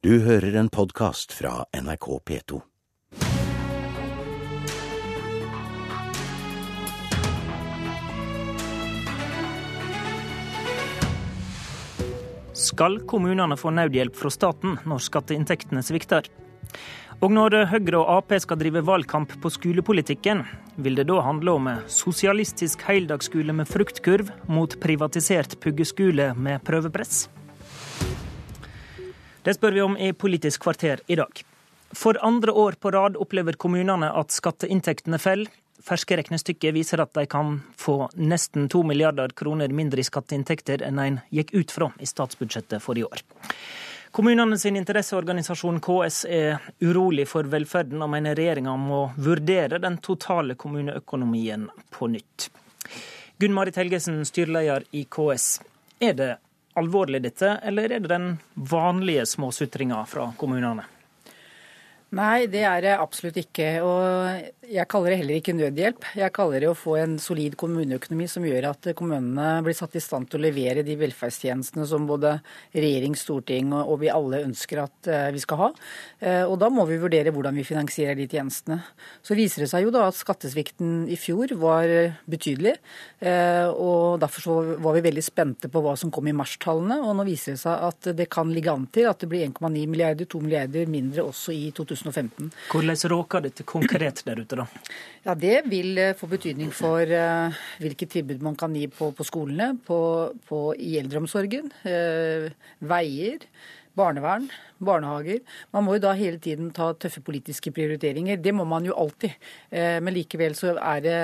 Du hører en podkast fra NRK P2. Skal kommunene få nødhjelp fra staten når skatteinntektene svikter? Og når Høyre og Ap skal drive valgkamp på skolepolitikken, vil det da handle om sosialistisk heldagsskole med fruktkurv mot privatisert puggeskole med prøvepress? Det spør vi om i Politisk kvarter i dag. For andre år på rad opplever kommunene at skatteinntektene faller. Ferske regnestykker viser at de kan få nesten to milliarder kroner mindre i skatteinntekter enn en gikk ut fra i statsbudsjettet for i år. Kommunene sin interesseorganisasjon KS er urolig for velferden og mener regjeringa må vurdere den totale kommuneøkonomien på nytt. Gunn Marit Helgesen, styreleder i KS. Er det alvorlig dette, eller er det den vanlige småsutringa fra kommunene? Nei, det er det absolutt ikke. Og jeg kaller det heller ikke nødhjelp. Jeg kaller det å få en solid kommuneøkonomi som gjør at kommunene blir satt i stand til å levere de velferdstjenestene som både regjering, storting og vi alle ønsker at eh, vi skal ha. Eh, og da må vi vurdere hvordan vi finansierer de tjenestene. Så viser det seg jo da at skattesvikten i fjor var betydelig. Eh, og derfor var vi veldig spente på hva som kom i marstallene. Og nå viser det seg at det kan ligge an til at det blir 1,9 milliarder, 2 milliarder mindre også i 2015. Hvordan råker dette konkret der ute, da? Ja, Det vil eh, få betydning for uh, hvilke tilbud man kan gi på, på skolene, på, på, i eldreomsorgen, uh, veier, barnevern, barnehager. Man må jo da hele tiden ta tøffe politiske prioriteringer. Det må man jo alltid. Men likevel så er det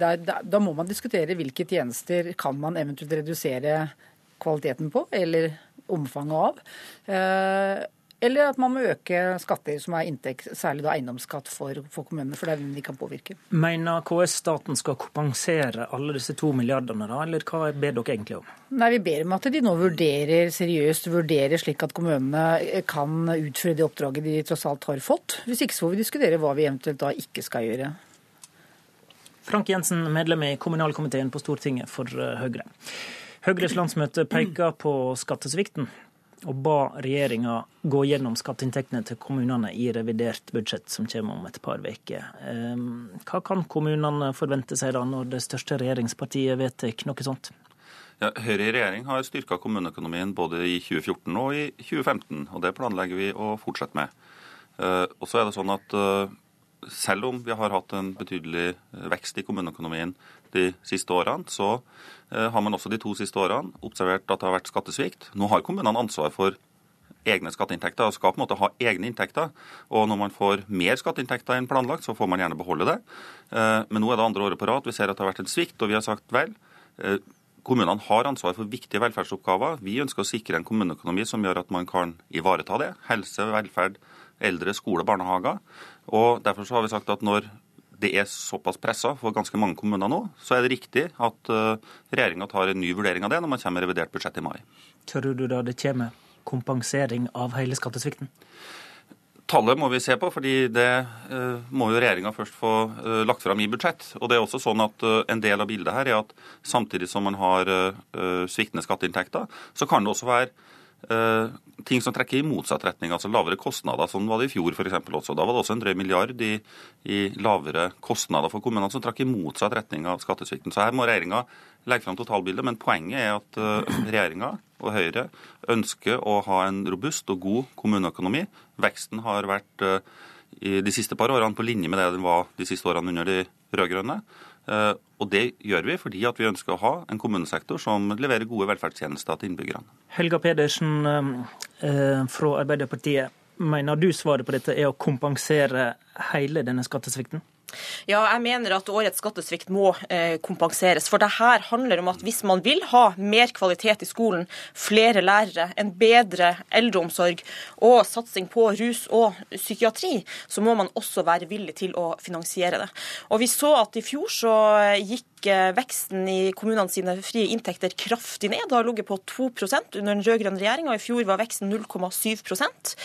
da, da må man diskutere hvilke tjenester kan man eventuelt redusere kvaliteten på, eller omfanget av. Eller at man må øke skatter som er inntekt, særlig da eiendomsskatt for, for, kommunene. For det er den de kan påvirke. Mener KS staten skal kompensere alle disse to milliardene, da? Eller hva ber dere egentlig om? Nei, Vi ber om at de nå vurderer seriøst, vurderer slik at kommunene kan utføre det oppdraget de tross alt har fått. Hvis ikke så får vi diskutere hva vi eventuelt da ikke skal gjøre. Frank Jensen, medlem i kommunalkomiteen på Stortinget for eh, Høyre. Høyres landsmøte peker på skattesvikten og ba regjeringa gå gjennom skatteinntektene til kommunene i revidert budsjett som kommer om et par uker. Ehm, hva kan kommunene forvente seg da, når det største regjeringspartiet vedtar noe sånt? Ja, Høyre i regjering har styrka kommuneøkonomien både i 2014 og i 2015, og det planlegger vi å fortsette med. Eh, og så er det sånn at eh, selv om vi har hatt en betydelig vekst i kommuneøkonomien de siste årene, så Eh, har man også de to siste årene observert at det har vært skattesvikt. Nå har kommunene ansvar for egne skatteinntekter og skal på en måte ha egne inntekter. Og når man får mer skatteinntekter enn planlagt, så får man gjerne beholde det. Eh, men nå er det andre året på rad vi ser at det har vært en svikt, og vi har sagt vel. Eh, kommunene har ansvar for viktige velferdsoppgaver. Vi ønsker å sikre en kommuneøkonomi som gjør at man kan ivareta det. Helse, velferd, eldre, skole, barnehager. Og Derfor så har vi sagt at når det er såpass pressa for ganske mange kommuner nå, så er det riktig at eh, regjeringa tar en ny vurdering av det når man kommer med revidert budsjett i mai. Tror du da det kommer kompensering av hele skattesvikten? Tallet må vi se på, fordi det uh, må jo regjeringa først få uh, lagt fram i budsjett. Og det er også sånn at En del av bildet her er at samtidig som man har sviktende skatteinntekter, så kan det også være Eh, ting som trekker i motsatt retning, altså lavere kostnader. Sånn var det i fjor f.eks. også. Da var det også en drøy milliard i, i, lavere kostnader for kommunene som trakk i motsatt retning av skattesvikten. Så her må regjeringa legge fram totalbildet. Men poenget er at uh, regjeringa og Høyre ønsker å ha en robust og god kommuneøkonomi. Veksten har vært i de siste par årene på linje med det den var de siste årene under de rød-grønne. Eh, og det gjør vi fordi at vi ønsker å ha en kommunesektor som leverer gode velferdstjenester til innbyggerne. Helga Pedersen eh, fra Arbeiderpartiet, mener du svaret på dette er å kompensere hele denne skattesvikten? Ja, jeg mener at årets skattesvikt må eh, kompenseres. For det her handler om at hvis man vil ha mer kvalitet i skolen, flere lærere, en bedre eldreomsorg og satsing på rus og psykiatri, så må man også være villig til å finansiere det. Og vi så at i fjor så gikk veksten i kommunene sine frie inntekter kraftig ned. Det har ligget på 2% under den rød-grønne regjeringa. I fjor var veksten 0,7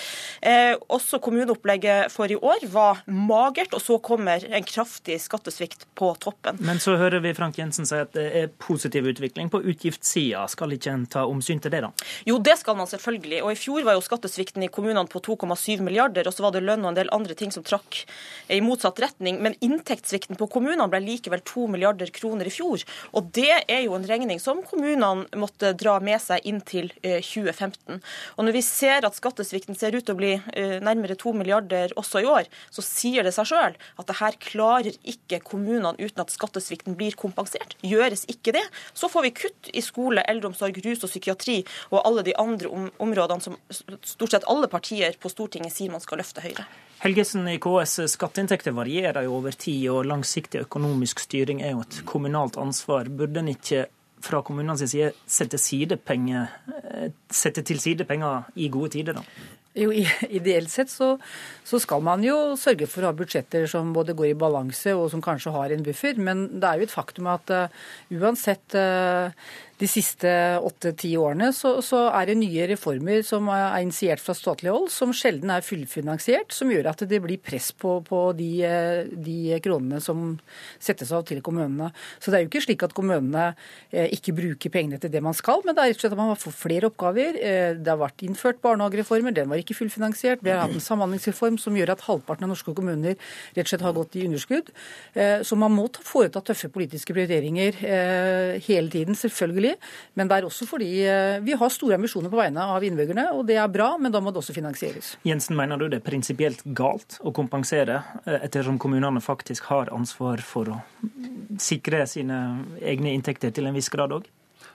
eh, Også kommuneopplegget for i år var magert. Og så kommer en kraftig skattesvikt på toppen. Men så hører vi Frank Jensen si at det er positiv utvikling på utgiftssida. Skal ikke en ta omsyn til det, da? Jo, det skal man selvfølgelig. Og i fjor var jo skattesvikten i kommunene på 2,7 milliarder, og så var det lønn og en del andre ting som trakk i motsatt retning. Men inntektssvikten på kommunene ble likevel 2 milliarder kroner i fjor. Og det er jo en regning som kommunene måtte dra med seg inn til 2015. Eh, og når vi ser at skattesvikten ser ut til å bli eh, nærmere 2 milliarder også i år, så sier det seg sjøl at det her klarer ikke kommunene uten at skattesvikten blir kompensert. Gjøres ikke det, så får vi kutt i skole, eldreomsorg, rus og psykiatri og alle de andre om områdene som stort sett alle partier på Stortinget sier man skal løfte høyere. Helgesen i KS skatteinntekter varierer jo over tid, og langsiktig økonomisk styring er jo et kommunalt ansvar. Burde en ikke fra kommunenes side sette, side penger, eh, sette til side penger i gode tider, da? Jo, Ideelt sett så, så, skal man jo sørge for å ha budsjetter som både går i balanse og som kanskje har en buffer. Men det er jo et faktum at uh, uansett uh, de siste åtte-ti årene så, så, er det nye reformer som er initiert fra statlig hold, som sjelden er fullfinansiert, som gjør at det blir press på, på de, de, kronene som settes av til kommunene. Så det er jo ikke slik at kommunene eh, ikke bruker pengene til det man skal, men det er rett og slett at man har fått flere oppgaver. Eh, det har vært innført barnehagereformer, den var ikke fullfinansiert. Vi har hatt en samhandlingsreform som gjør at halvparten av norske kommuner rett og slett har gått i underskudd. Eh, så man må foreta tøffe politiske prioriteringer hele tiden, selvfølgelig selvfølgelig. Men det er også fordi eh, vi har store ambisjoner på vegne av innbyggerne, og det er bra, men da må det også finansieres. Jensen, mener du det er prinsipielt galt å kompensere, eh, ettersom kommunene faktisk har ansvar for å sikre sine egne inntekter til en viss grad òg?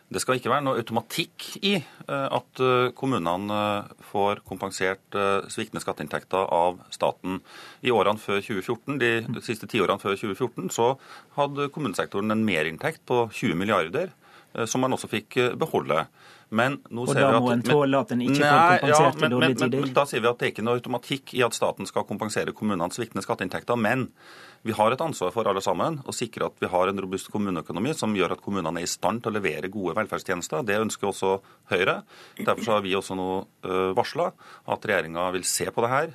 Det skal ikke være noe automatikk i eh, at kommunene får kompensert sviktende skatteinntekter av staten. I årene før 2014, De, de siste tiårene før 2014 så hadde kommunesektoren en merinntekt på 20 milliarder. Eh, som man også fikk eh, beholde. Men nå og ser da må en tåle at en ikke nei, får kompensert ja, i dårlige tider? Men, da sier vi at det er ikke noe automatikk i at staten skal kompensere kommunenes sviktende skatteinntekter. Men vi har et ansvar for alle sammen å sikre at vi har en robust kommuneøkonomi som gjør at kommunene er i stand til å levere gode velferdstjenester. Det ønsker også Høyre. Derfor har vi også nå eh, varsla at regjeringa vil se på det her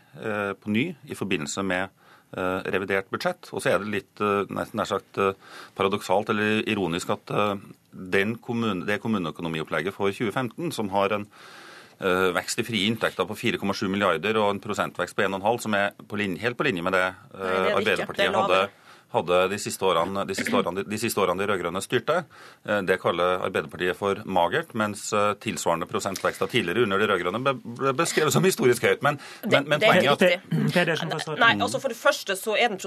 på ny i forbindelse med revidert budsjett. Og så er det litt eh, nær sagt eh, paradoksalt eller ironisk at kommune, det kommuneøkonomiopplegget for 2015, som har en vekst i frie inntekter på 4,7 milliarder og en prosentvekst på 1,5, som er på linje, helt på linje med det, Nei, det Arbeiderpartiet hadde hadde de siste årene de, siste årene, de, siste årene de rød-grønne styrte. Eh, det kaller Arbeiderpartiet for magert, mens tilsvarende prosentvekst av tidligere under de rød-grønne ble beskrevet som historisk høyt. Men, men, men poenget er at Nei, altså For det første så er den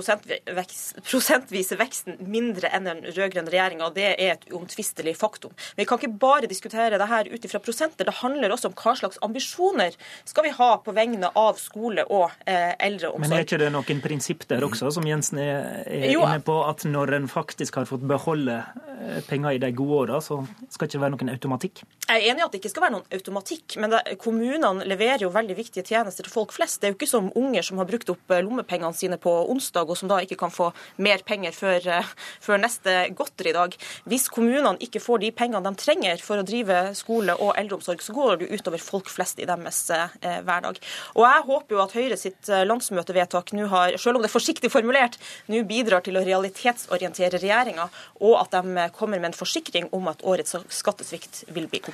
prosentvise veksten mindre enn den rød-grønne regjeringa, og det er et uomtvistelig faktum. Men vi kan ikke bare diskutere det her ut ifra prosenter. Det handler også om hva slags ambisjoner skal vi ha på vegne av skole og eh, eldreomsorg. Men er ikke det noen prinsipp der også, som Jensen er, er jo. inne på at når en faktisk har fått beholde eh, penger i de gode åra, så skal det ikke være noen automatikk? Jeg er enig i at det ikke skal være noen automatikk, men det, kommunene leverer jo veldig viktige tjenester til folk flest. Det er jo ikke som unger som har brukt opp eh, lommepengene sine på onsdag, og som da ikke kan få mer penger før, eh, før neste godteridag. Hvis kommunene ikke får de pengene de trenger for å drive skole og eldreomsorg, så går det utover folk flest i deres eh, hverdag. Og jeg håper jo at Høyre sitt landsmøtevedtak nå har, selv om det er forsiktig formulert, nå bidrar til å realitetsorientere regjeringa, og at de kommer med en forsikring om at årets skattesvikt vil bli kompensert.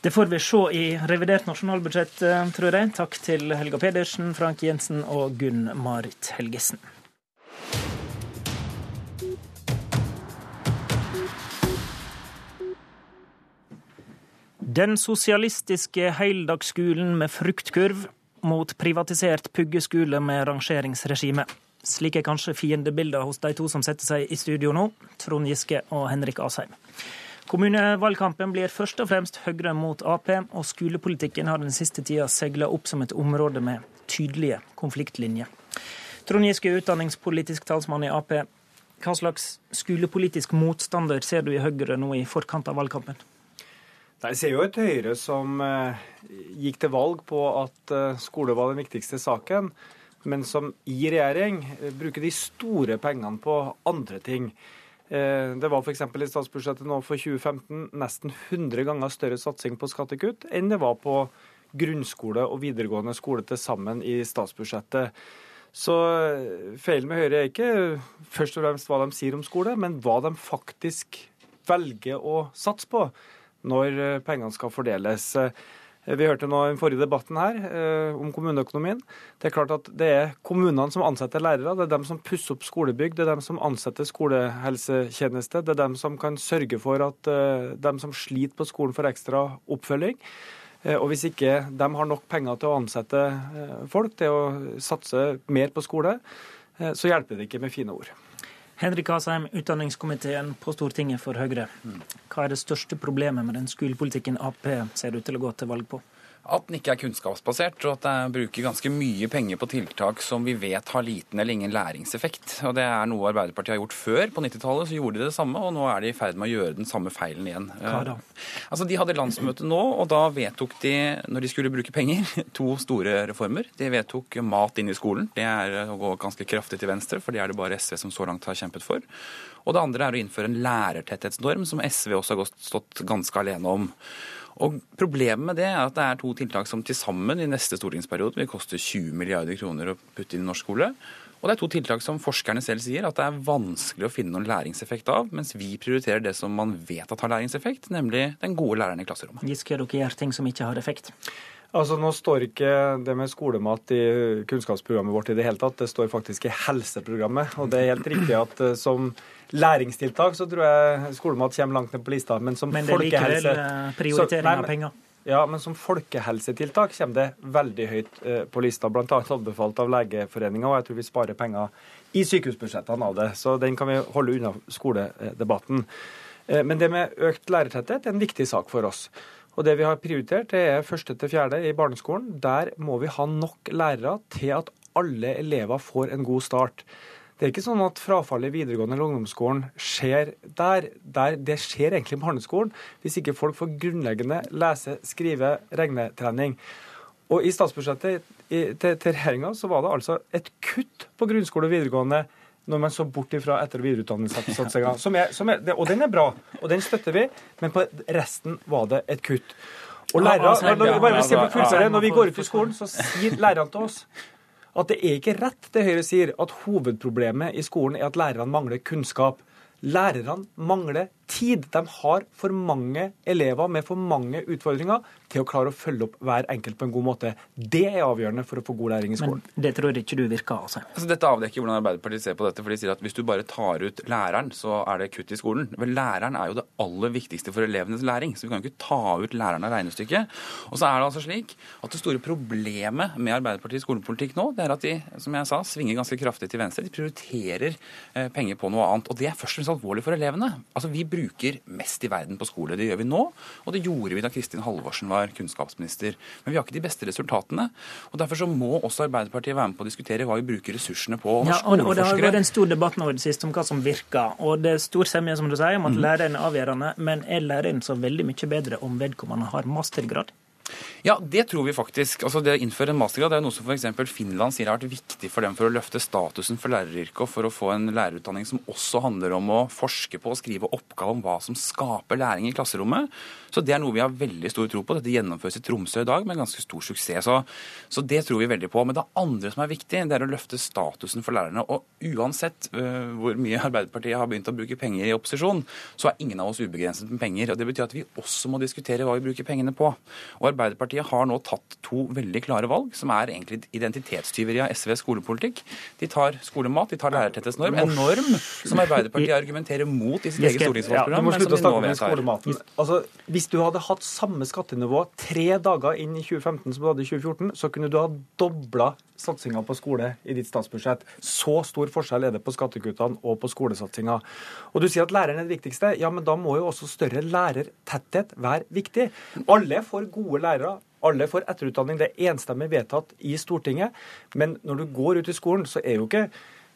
Det får vi se i revidert nasjonalbudsjett, eh, tror jeg. Takk til Helga Pedersen, Frank Jensen og Gunn Marit Helgesen. Den sosialistiske heldagsskolen med fruktkurv mot privatisert puggeskole med rangeringsregime. Slik er kanskje fiendebildet hos de to som setter seg i studio nå, Trond Giske og Henrik Asheim. Kommunevalgkampen blir først og fremst Høyre mot Ap, og skolepolitikken har den siste tida seila opp som et område med tydelige konfliktlinjer. Trond Giske, utdanningspolitisk talsmann i Ap. Hva slags skolepolitisk motstander ser du i Høyre nå i forkant av valgkampen? Jeg ser jo et Høyre som eh, gikk til valg på at eh, skole var den viktigste saken men som i regjering eh, bruker de store pengene på andre ting. Eh, det var f.eks. i statsbudsjettet nå for 2015 nesten 100 ganger større satsing på skattekutt enn det var på grunnskole og videregående skole til sammen i statsbudsjettet. Så eh, feilen med Høyre er ikke først og fremst hva de sier om skole, men hva de faktisk velger å satse på når eh, pengene skal fordeles. Eh, Vi hørte nå i den forrige debatten her eh, om kommuneøkonomien. Det er klart at det er kommunene som ansetter lærere, det er dem som pusser opp skolebygg, det er dem som ansetter skolehelsetjeneste, det er dem som kan sørge for at eh, dem som sliter på skolen får ekstra oppfølging. Og hvis ikke de har nok penger til å ansette folk, til å satse mer på skole, så hjelper det ikke med fine ord. Henrik Asheim, utdanningskomiteen på Stortinget for Høyre. Hva er det største problemet med den skolepolitikken Ap ser ut til å gå til valg på? At den ikke er kunnskapsbasert, og at det bruker ganske mye penger på tiltak som vi vet har liten eller ingen læringseffekt. Og Det er noe Arbeiderpartiet har gjort før. På 90-tallet så gjorde de det samme, og nå er de i ferd med å gjøre den samme feilen igjen. Hva da? Altså, De hadde landsmøte nå, og da vedtok de, når de skulle bruke penger, to store reformer. De vedtok mat inn i skolen. Det er å gå ganske kraftig til venstre, for det er det bare SV som så langt har kjempet for. Og det andre er å innføre en lærertetthetsnorm, som SV også har stått ganske alene om. Og Problemet med det er at det er to tiltak som til sammen i neste stortingsperiode vil koste 20 milliarder kroner å putte inn i norsk skole. Og det er to tiltak som forskerne selv sier at det er vanskelig å finne noen læringseffekt av, mens vi prioriterer det som man vet at har læringseffekt, nemlig den gode læreren i klasserommet. Giske, dere gjør ting som ikke har effekt. Altså, Nå står ikke det med skolemat i kunnskapsprogrammet vårt i det hele tatt. Det står faktisk i helseprogrammet. Og det er helt riktig at eh, som læringstiltak så tror jeg skolemat kommer langt ned på lista. Men som Men det er likevel folkehelse eh, prioritering av penger. Ja, men som folkehelsetiltak kommer det veldig høyt eh, på lista. Annet anbefalt av Legeforeninga, og jeg tror vi sparer penger i sykehusbudsjettene av det. Så den kan vi holde unna skoledebatten. Men det med økt lærertetthet er en viktig sak for oss. Og det vi har prioritert, det er første til fjerde i barneskolen. Der må vi ha nok lærere til at alle elever får en god start. Det er ikke sånn at frafallet i videregående eller ungdomsskolen skjer der. der. Det skjer egentlig i barneskolen, hvis ikke folk får grunnleggende lese-, skrive-, regnetrening. Og i statsbudsjettet til, til regjeringa så var det altså et kutt på grunnskole og videregående når man så bort ifra etter- og videreutdanningssatsinga. Er, er, og den er bra, og den støtter vi, men på resten var det et kutt. Og lærere, altså, når, på ja, når vi går ut i skolen, så sier lærerne til oss at det er ikke rett det Høyre sier, at hovedproblemet i skolen er at lærerne mangler kunnskap. Lærerne mangler tid. De har for mange elever med for mange utfordringer til å klare å følge opp hver enkelt på en god måte. Det er avgjørende for å få god læring i skolen. Men det tror ikke du virker, altså. Altså, dette avdekker hvordan Arbeiderpartiet ser på dette. for De sier at hvis du bare tar ut læreren, så er det kutt i skolen. Vel, læreren er jo det aller viktigste for elevenes læring, så vi kan jo ikke ta ut læreren av regnestykket. Og så er det altså slik at det store problemet med Arbeiderpartiets skolepolitikk nå, det er at de, som jeg sa, svinger ganske kraftig til venstre. De prioriterer eh, penger på noe annet. Og det er først og fremst alvorlig for elevene. Altså, vi bruker mest i verden på skole. Det gjør vi nå, og det gjorde vi da Kristin Halvorsen var kunnskapsminister. Men vi har ikke de beste resultatene. og Derfor så må også Arbeiderpartiet være med på å diskutere hva vi bruker ressursene på. Og Ja, og, og det har vært en stor debatt nå i det siste om hva som virker. Og det er stor semje som du sier, om at Mhm. læreren er avgjørende. Men er læreren så veldig mye bedre om vedkommende har mastergrad? Ja, det tror vi faktisk. Altså Det å innføre en mastergrad er noe som f.eks. Finland sier har vært viktig for dem for å løfte statusen for læreryrket og for å få en lærerutdanning som også handler om å forske på og skrive oppgave om hva som skaper læring i klasserommet. Så det er noe vi har veldig stor tro på. Dette gjennomføres i Tromsø i dag med ganske stor suksess. Så, så det tror vi veldig på. Men det andre som er viktig, det er å løfte statusen for lærerne. Og uansett uh, hvor mye Arbeiderpartiet har begynt å bruke penger i opposisjon, så er ingen av oss ubegrenset med penger. Og Det betyr at vi også må diskutere hva vi bruker pengene på. Og Arbeiderpartiet har nå tatt to veldig klare valg, som er egentlig identitetstyveri av SVs skolepolitikk. De tar skolemat, de tar lærertetthetsnorm. En norm som Arbeiderpartiet argumenterer mot i sitt eget Ja, du stortingsvalgprogram, må men som slutte å de nå snakke om skolematen. Altså, hvis du hadde hatt samme skattenivå tre dager inn i 2015 som du hadde i 2014, så kunne du ha dobla satsinga på skole i ditt statsbudsjett. Så stor forskjell er det på skattekuttene og på skolesatsinga. Og du sier at læreren er det viktigste. Ja, men da må jo også større lærertetthet være viktig. Alle får gode lærere. Alle får etterutdanning. Det er enstemmig vedtatt i Stortinget. Men når du går ut i skolen, så er jo ikke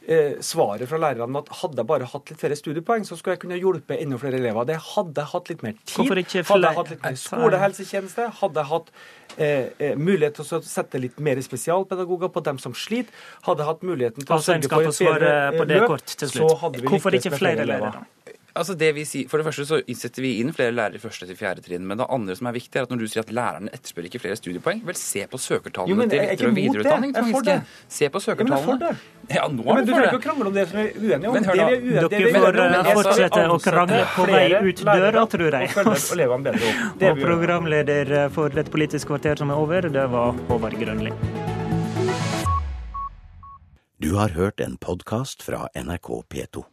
eh, svaret fra lærerne at hadde jeg bare hatt litt flere studiepoeng, så skulle jeg kunne hjulpet enda flere elever. Det hadde jeg hatt litt mer tid, hadde jeg hatt litt mer skolehelsetjeneste, hadde jeg hatt eh, eh, mulighet til å sette litt mer spesialpedagoger på dem som sliter, hadde jeg hatt muligheten til å Altså, en sørge for et bedre på eh, det løp, så hadde vi ikke med flere elever. Altså det vi sier, For det første så innsetter vi inn flere lærere i første til fjerde trinn. Men det andre som er viktig, er at når du sier at lærerne etterspør ikke flere studiepoeng, vel se på søkertallene Jo, men til er etter- og videreutdanning. Jeg er for det. Se på Ja, men jeg er for søkertallene. det. Ja, nå Ja, er men du for trenger ikke det. å krangle om det som vi er uenige om. Men hør det da, vi er uenige, det Dere vi er får uenige om, eh, er fortsette å ansette krangle på vei flere ut lærere døra, tror jeg. Og følge elevene bedre opp. Det er Og vi uenige om. programleder for dette politiske kvarter som er over, det var Håvard Grønli. Du har hørt en podkast fra NRK P2.